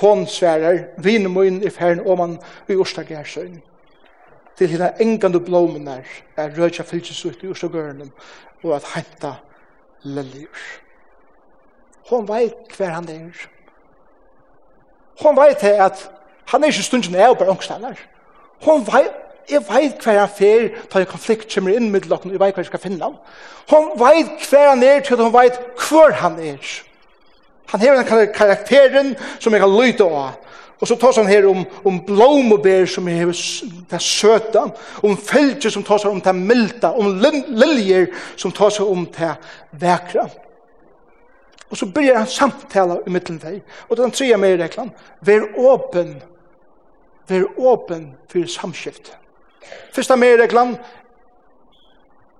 Hon sverar, viner mun i færen oman i Osla Gersøyn. Til hina engande blåmenar er rødja fylgjes ut i Osla Gørnen og at henta lelljur Hon veit hver han er. Hon veit at Han er ikke stunden av bare ångstander. Hun vei, jeg vet hver han fer, da en konflikt kommer inn med lokken, jeg vet hva jeg skal finne ham. Hun vet hver han er, til hun vet hver han er. Han har den karakteren som jeg kan lytte av. Og så tar han her om, om blomobær som er det søte, om felger som tar seg om det milda, om liljer som tar seg om det vekra. Og så begynner han samtala i mittlen deg. Og den tredje med reglan, vær åpen vær åpen for samskift. Fyrsta mer reglan,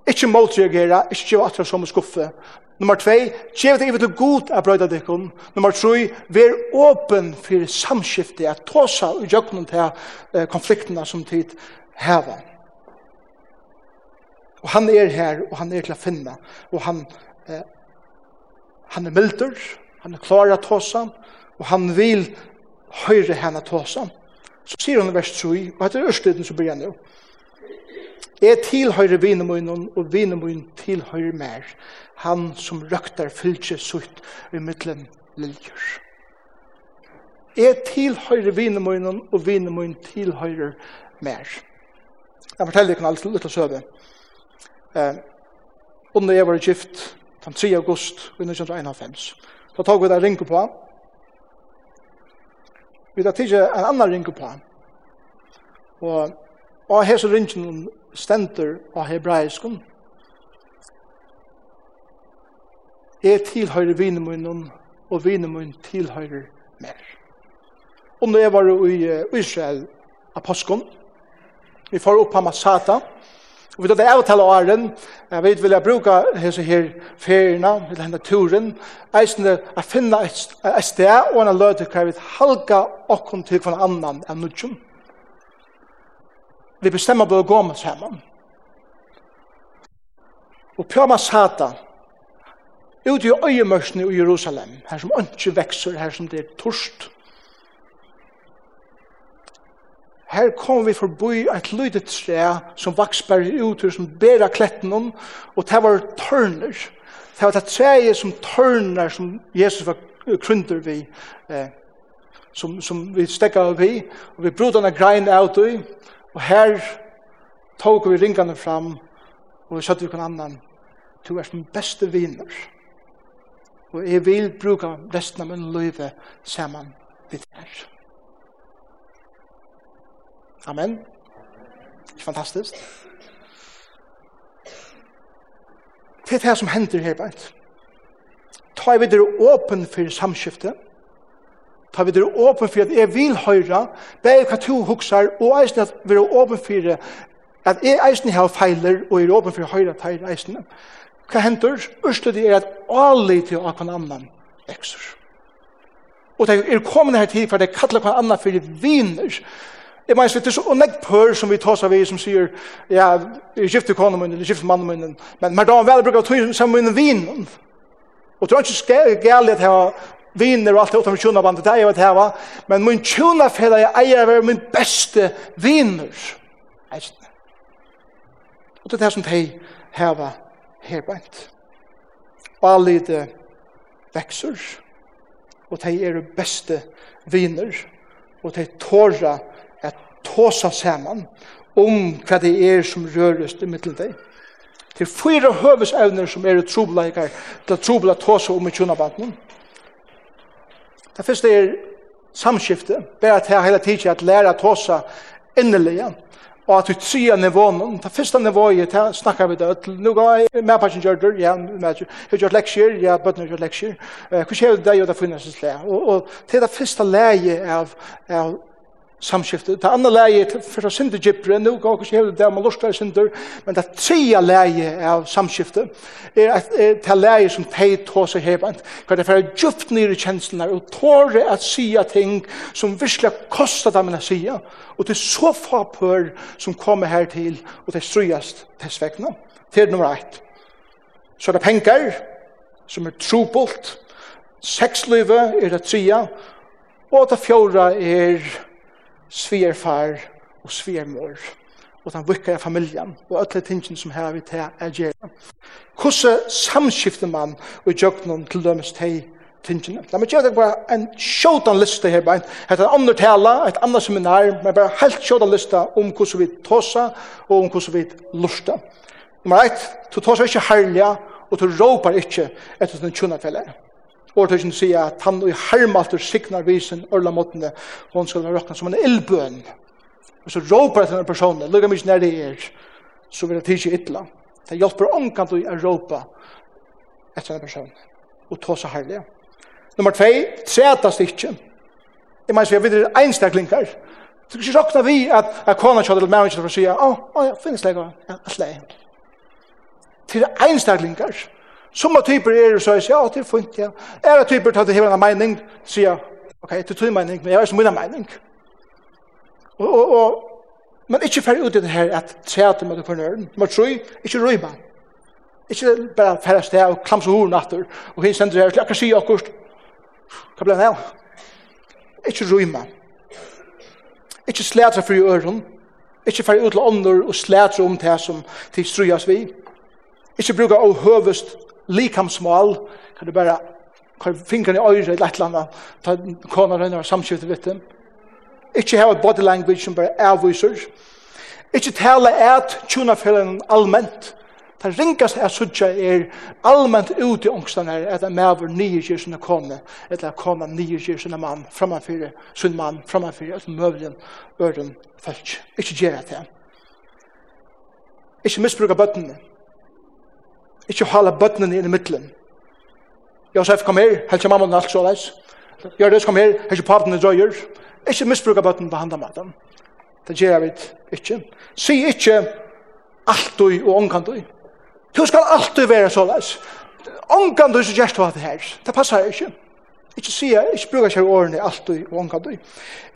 ikke måltreagera, ikke gjøre atra som skuffe. Nummer 2, gjør det til god er brøyda dekken. Nummer 3, vær åpen for samskifte, at tåsa og jøkken til konfliktene som tid heva. Og han er her, og han er til å finne, og han, eh, han er mildur, han er klar at tåsa, og han vil høyre henne tåsa så sier hun i vers 3, og etter ørstiden så blir han jo. Jeg tilhører vinemunnen, og vinemunnen tilhører mer. Han som røkter fylkje sutt i mittlen liljer. Jeg tilhører vinemunnen, og vinemunnen tilhører mer. Jeg forteller ikke alt litt av søve. Eh, under jeg var gift den 3. august 1991. Så tok vi det ringe på han, vi tar tidsi en annan ring på. Og og her så ringen stenter av hebraiskum. Jeg tilhøyre vinemunnen, og vinemunnen tilhører mer. Og når jeg var i Israel, apostkom, vi får opp på Masata, og Og vi tar det av til åren, jeg vet vil jeg bruke hese her feriene, eller henne turen, eisende å finne et sted og en løte hva vi halka okken til hver annan enn nødgjum. Vi bestemmer på å gå med sammen. Og Pjama Sata, ut i øyemørsene i Jerusalem, her som ønske vekser, her som det er torst, her kom vi forbi et lydet tre som vaksberg ut ur som bera kletten om, og det var tørner. Det var det treet som tørner som Jesus var krunder vi, eh, som, som vi stekka av vi, og vi brod denne grein av i, og her tog vi ringene fram, og vi satt vi på en annan, du er min beste viner, og jeg vil bruka resten av min liv saman vidt her. Amen. Fantastiskt. Det er det som hender her beint. Ta vi dere åpen for samskiftet. Ta vi dere åpen for at jeg vil høre. bare hva to hukser, og eisen at vi er åpen for at jeg eisen har feiler, og er åpen for høyre teir eisen. Hva hender? Ørste det er at alle til å kan annan vekser. Og det er kommet her tid for at jeg kaller hva annan for viner, Jeg mener, det er så nekk pør som vi tar seg ved, som sier, ja, jeg skifter kona min, eller skifter mannen min, men mer da han vel bruker å tog seg munnen vinen. Og det er ikke gærlig at jeg har viner og alt det, utenfor min tjona band, det er jeg vet heva, men min tjona fela jeg eier av min beste viner. Og det er det som de heva herbeint. Og alle det vekser, og de er beste viner, og de tårer viner, tåsa saman om hva det er som røres i middelen deg. Det er fyra høvesevner som er trobleikar, det er trobla tåsa om i tjunabanden. Det første er samskifte, bare at jeg hele tiden at læra tåsa endelige, og at vi tria nivån, det første nivået, det snakkar vi det nå går jeg med på gjør ja, jeg har gjort leksjer, ja, bøtten har gjort leksjer, hvordan er det det finnes i slæ? Og til det første leie av samskifte. Det andre leie er for å synde gypere, nå kan vi hele det, man lurer synder, men det tredje leie av samskifte er at det er leie som teg tå seg hebant, hva det er for å djupt nere kjenslene, og tåre at sia ting som virkelig kostar dem å sia, og det er så få pør som kommer her til, og det er strøyast til svekna. Det er nummer ett. Så er det penger, som er trobult, sexlivet er det tredje, og det fjorda er svigerfar og svigermor og den vikkaja familien og alle tingene som her vi til er gjerne. Hvordan samskifter man og gjør noen til dømes til tingene? La meg gjøre det bare en sjådan liste her, bare et andre tale, et andre seminar, men bare helt sjådan liste om hvordan vi tåsa og om hvordan vi lusta. Nummer 1, du tåsa ikke herlige, og du råpar ikke etter den tjona fellere. Årtøkken sier at han i hermalter signar visen ørla måttene, og skal være råkna som en ildbøn. Og så råper etter denne personen, lukka mykje nær det er, så vil det tidsi ytla. Det hjelper omkant å råpa etter denne personen, og ta seg herlig. Nummer 2, tretast ikkje. Jeg mener, vi vet videre einstaklingar. Du kan ikke råkna vi at, at kona kjøy eller mæren kjøy kjøy kjøy kjøy å, kjøy kjøy kjøy kjøy kjøy kjøy Til Summa typer er det så jeg sier, ja, det er funnet, ja. Er det typer til at det hever en mening, sier jeg, ok, det er tog mening, men jeg har ikke min mening. Og, og, og, men ikke ferdig ut i det her at tredje med det for nøren, nummer tre, ikke røy man. Ikke bare ferdig sted og klamse horen natter, og hinn sender her, akkurat sier akkurat, hva blir det her? Ikke røy man. Ikke slætre for i øren, ikke færre ut til ånder og slætre om det som de strujas vi. Ikke bruker å høvest likamsmål, kan du bare kan fingrene i øyre eller et eller annet, ta kona rønner og samskifte vitt dem. Ikke ha et body language som bare avviser. Ikke tale et tjuna fyrir allment. Det ringast er sutja er allment ut i ångstan her, at en maver nye gjer sinne kone, eller kona nye gjer sinne mann, framanfyrir, sin mann, framanfyrir, at møvlen, øren, fælk. Ikke gjerra at det. Ikke misbruka bøttene. Ikke hala bøttene inn i middelen. Josef, kom her, helst mamma og alt så leis. Gjøres, kom her, helst papen og drøyer. Ikke misbruka bøttene på handa maten. Det gjør vi ikke. Si ikke alt du og omkant Du skal alltid være så leis. Omkantid så gjørst hva det her. Det passer ikke. Ikke si, ikke bruka seg årene alltid og omkantid.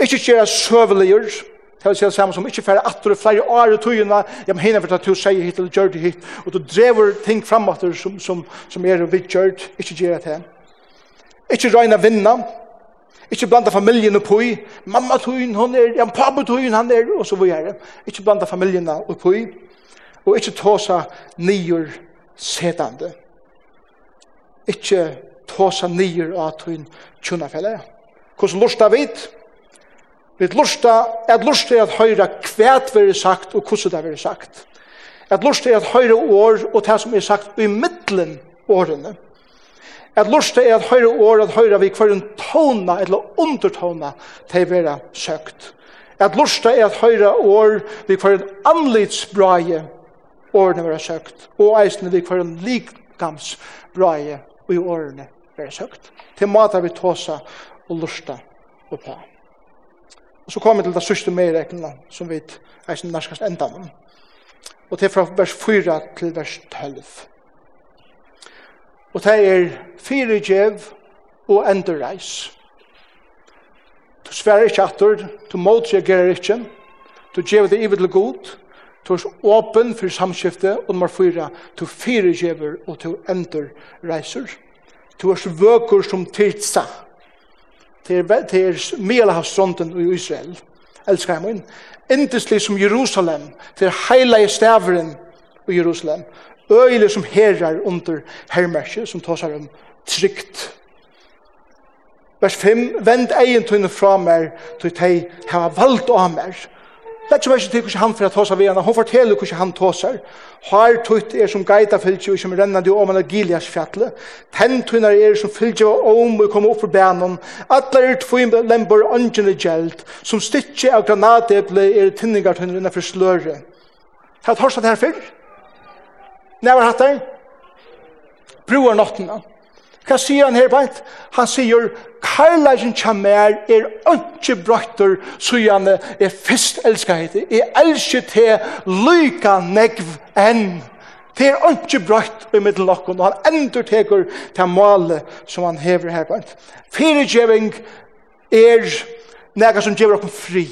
Ikke gjøre søveligjør. Det vil si det samme som ikke færre atter, flere år i tøyene, ja, men henne for at du sier hit eller gjør det hit, og du drever ting fram atter som, som, som er vidt vi gjør, ikke gjør det til. Ikke røyne vinna, ikke blanda familien og pøy, mamma tøyen, hun er, ja, pappa tøyen, han er, og så videre. Ikke blanda familien og pøy, og ikke tåsa nyer setande. Ikke tåsa nyer av tøyen tjona. Hvordan lort av vidt? Vi lusta, at lusta er at høyra kvæt veri sagt og hvordan det veri sagt. At lusta er at høyra år og det som er sagt i middelen årene. At lusta er at høyra år at høyra vi hver en tona eller undertona til vera søkt. At lusta er at høyra år vi hver en anlitsbraie årene vera søkt. Og eisne vi hver en likgamsbraie i årene vera søkt. Til mata vi tåsa og lusta og på. Og så kommer vi til det sørste medregnene som vi er som norskast enda om. Og til fra vers 4 til vers 12. Og det er fire djev og endurreis. Du sverer ikke atter, du motreagerer ikke, du djev det ivet til god, du er åpen for samskifte, og nummer 4, du fire djever og du endurreiser. Du er vøker som tidsa til, til Melhavsfronten i Israel. Elskar jeg min. Endeslig som Jerusalem, til heilige staveren i Jerusalem. Øyelig som herrar under hermerset, som tar seg om trygt. Vers 5. Vend egen tøyne fra meg, til de har valgt av meg, Lætt som er ikke til hvordan han for at tåsa ved henne, hun forteller hvordan han tåsar. Har tøyt er som geita fylgje, og som rennande om henne Gileas fjallet. Ten tøyner er som fylgje og om og komme opp for bænen. Atler er tvøym lember åndjene gjeld, som stikkje av granateble er tinningar tøyner innenfor sløre. Har tåsa det her fyrr? Nei, var hatt der? Broar nottena. Hva sier han her beint? Han sier, Karlagen kjammer er ikke brøkter, så han er først elsket. Jeg elsker til lyka negv enn. Det er ikke brøkt i middellokken, og han ender teker til male som han hever her beint. Fyregjeving er nega som gjør oss fri.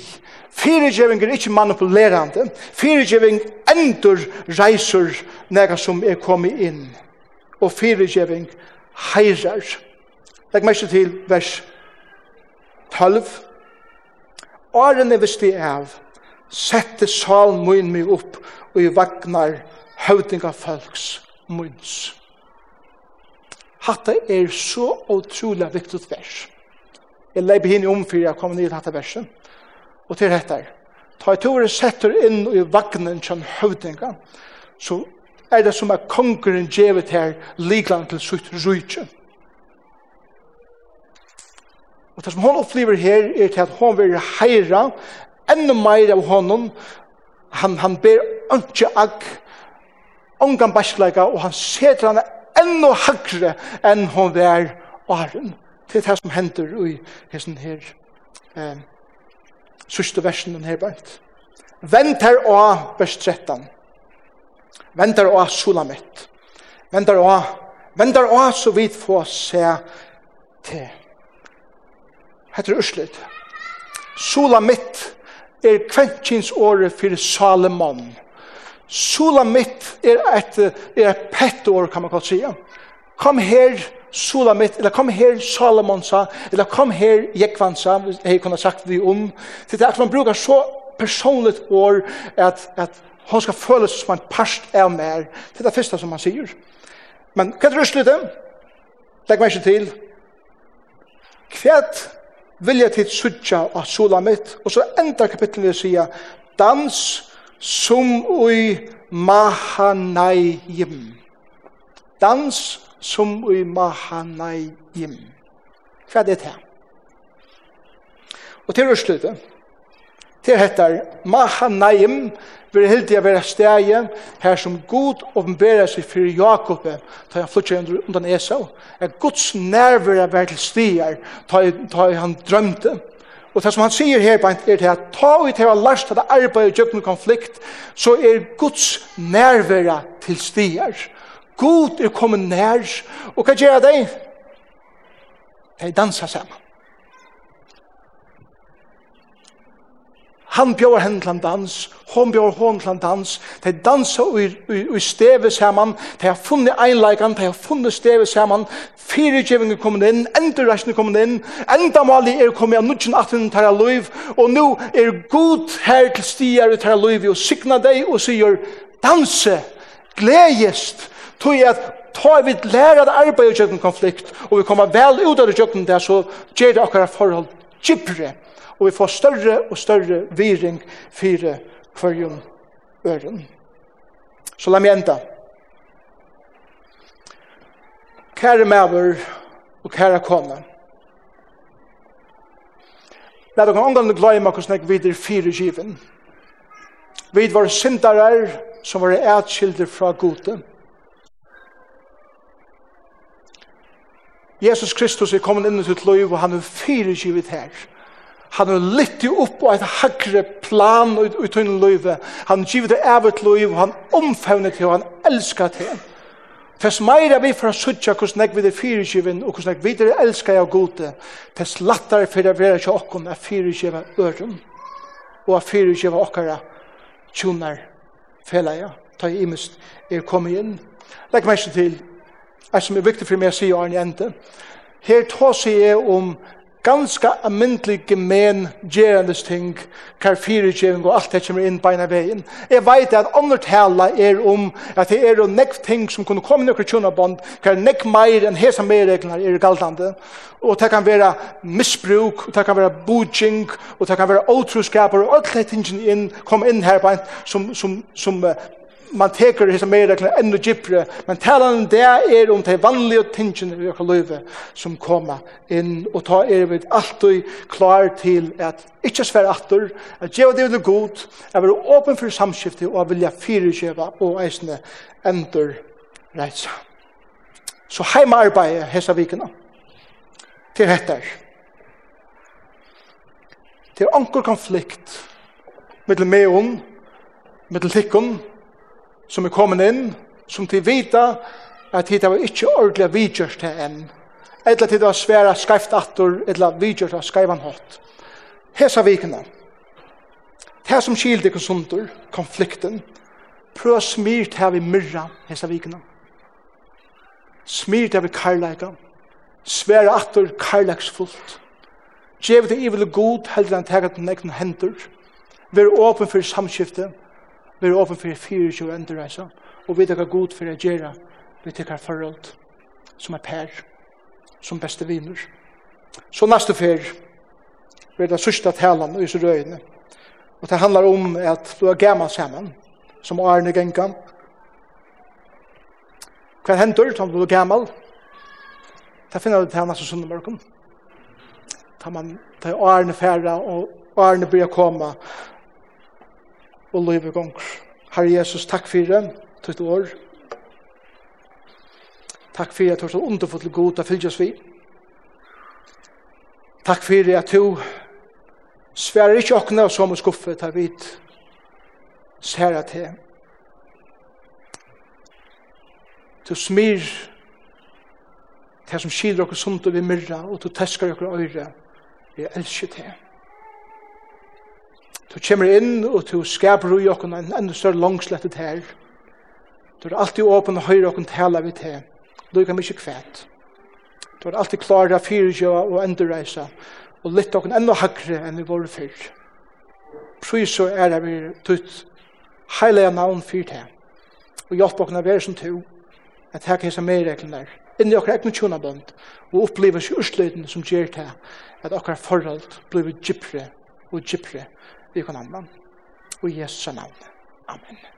Fyregjeving er ikke manipulerende. Fyregjeving ender reiser nega som er kommet inn. Og fyregjeving er heirar. Legg meg til vers 12. Årene visste jeg av, sette salen min mig opp, og i vagnar høvdinga folks munns. Hatta er så utrolig viktig vers. Jeg leib hinn om fyrir jeg kom ned hatta versen. Og til dette, ta i tore setter inn i vagnen som høvdinga, så er det som at kongeren djevet her likland til sutt rujtje. Og det som hon opplever her er til at hon vil heira enda meir av honom. Han, han ber ønske ag, ongan bæsleika, og han seter han enda hagre enn hon vær åren. til det som hender i hessen her eh, sørste versen her bænt. Vent her og vers 13. Vendar av Sulamit. Vendar av, vendar og så vidt få se til. Hette er Ørslit. Sulamit er kventkins året for Salomon. Sulamit er et, er et pettår, kan man godt si. Kom her, Sulamit, eller kom her Salomon sa, eller kom her Jekvan sa, jeg kunne sagt vi om. Det er at man brukar så personligt år at, at Hon skal føles som en parst av mer. Det er det første som han sier. Men hva er røst det? Legg meg ikke til. Hva vil jeg til sudja av sola mitt? Og så enda kapitlet vil sier dans som ui mahanayim. Dans som ui mahanayim. Hva er det her? Og til røst det. Til heter mahanayim. Mahanayim vi heldig å være stegen her som god åpenberer seg for Jakob ta han flytter undan Esau. Er Guds nerver er til stier da han drømte og det som han sier her er til at ta ut heva lærst at arbeid og jøkken konflikt så er Guds nerver til stier God er kommet nær. Og hva gjør det? De danser sammen Han bjør henne til en dans, hon bjør henne til en dans. De danser i, i, i stevet sammen, de har funnet einleikene, de har funnet stevet sammen. fyrirgjevingen er kommet inn, endurreisning er kommet inn, enda endamali er kommet av nudgen 18 tæra loiv, og nå er god her til stier og tar av liv, og sikna deg og sier, danse, gledest, tog jeg at ta vi lære at arbeid i kjøkken konflikt, og vi kommer vel ut av det jøkken der, så gjør det akkurat forhold gypre, og vi får større og større viring fire hverjum øren. Så la meg enda. Kære maver og kære kone, La dere omgående gløyma hvordan jeg videre fire given. Vi var syndere som var ætskilder fra gode. Jesus Kristus er kommet inn i sitt liv, og han er fire givet her. Han har lytt opp på et hakre plan i løyve. liv. Han givet det av et løyve, han omfavnet til, han elsker til. Tess meira vi for å sutja hos nek vi det fyrirgivin og hos nek vi det elskar jeg gode, tess lattare fyrir a vera til okkon er fyrirgiva øren og er fyrirgiva okkara tjunar felaja, ta i imist er kommet inn. Legg meg til, er som er viktig for meg å si Arne ende, her tås jeg om ganska amyndelig gemen gerandes ting, karfirigeving og alt det kommer inn beina veien. Jeg vet at andre tala er om at det er jo nekv ting som kunne komme i nokre tjonabond, kar nekv meir enn hesa meireglene er galdande. Og det kan være misbruk, og det kan være budging, og det kan være åtruskaper, og alt det tingene inn, kom inn her bein som, som, som, som man teker disse enn og gypre, men talan det er om de vanlige tingene i vår løyve som koma inn, og ta er vi alltid klar til at ikkje sver atur, at djeva det er god, at være åpen for samskifte og vilja fyrirgjeva og eisne endur reitsa. Så heimearbeidet hessa vikina til hettar. Til anker konflikt mittel meon, mittel tikkon, som er kommet inn, som til vita at hit var ikke ordentlig vidgjørst til enn. Eller til det var svære skreft atter, eller vidgjørst av skrevan hatt. Hesa vikene. Det som skilde ikke konflikten, prøv smirt her vi myrra hesa vikene. Smirt her vi karlæga. Svære atter karlægsfullt. Gjev det evil god, heldur han tegat den egnen hendur. Vær åpen for samskiftet vi er over for fire 24 endreisa, og vi er god for å gjøre, vi tekker forhold som er per, som beste viner. Så neste fer, vi er det sørste talen i røyene, og det handlar om at du er gammel sammen, som Arne Genka. Hva hender om du er gammel? Det finner du til neste søndagmorgen. Da man tar Arne færre, og Arne blir å komme, og løyve gonger. Herre Jesus, takk fyrir tøyt år. Takk fyrir at du er underfått til god, det fylgjøs vi. Takk fyrir at du sverar ikke åkne og som skuffe, ta vid særa til. Du smir det som skiler okkur sunt og vi myrra, og du teskar okkur øyre. Jeg elsker til. Du kommer inn, og du skaper ui okkur en enda større langslettet her. Du er alltid åpen og høyre okkur tala vi til. Du kan mykje kvæt. Du er alltid klar av fyrirgjøa og endurreisa, og litt okkur enda hakre enn vi våre fyrr. Prøys og ære vi tutt heilige navn fyrt her. Og hjelp okken av er som to, at her kan jeg mer reglene der. Inni okker egne tjonabond, og oppleve seg ursløyden som gjør til at okker forhold blir gypre og gypre vi kan annan. Og i Jesu navn. Amen.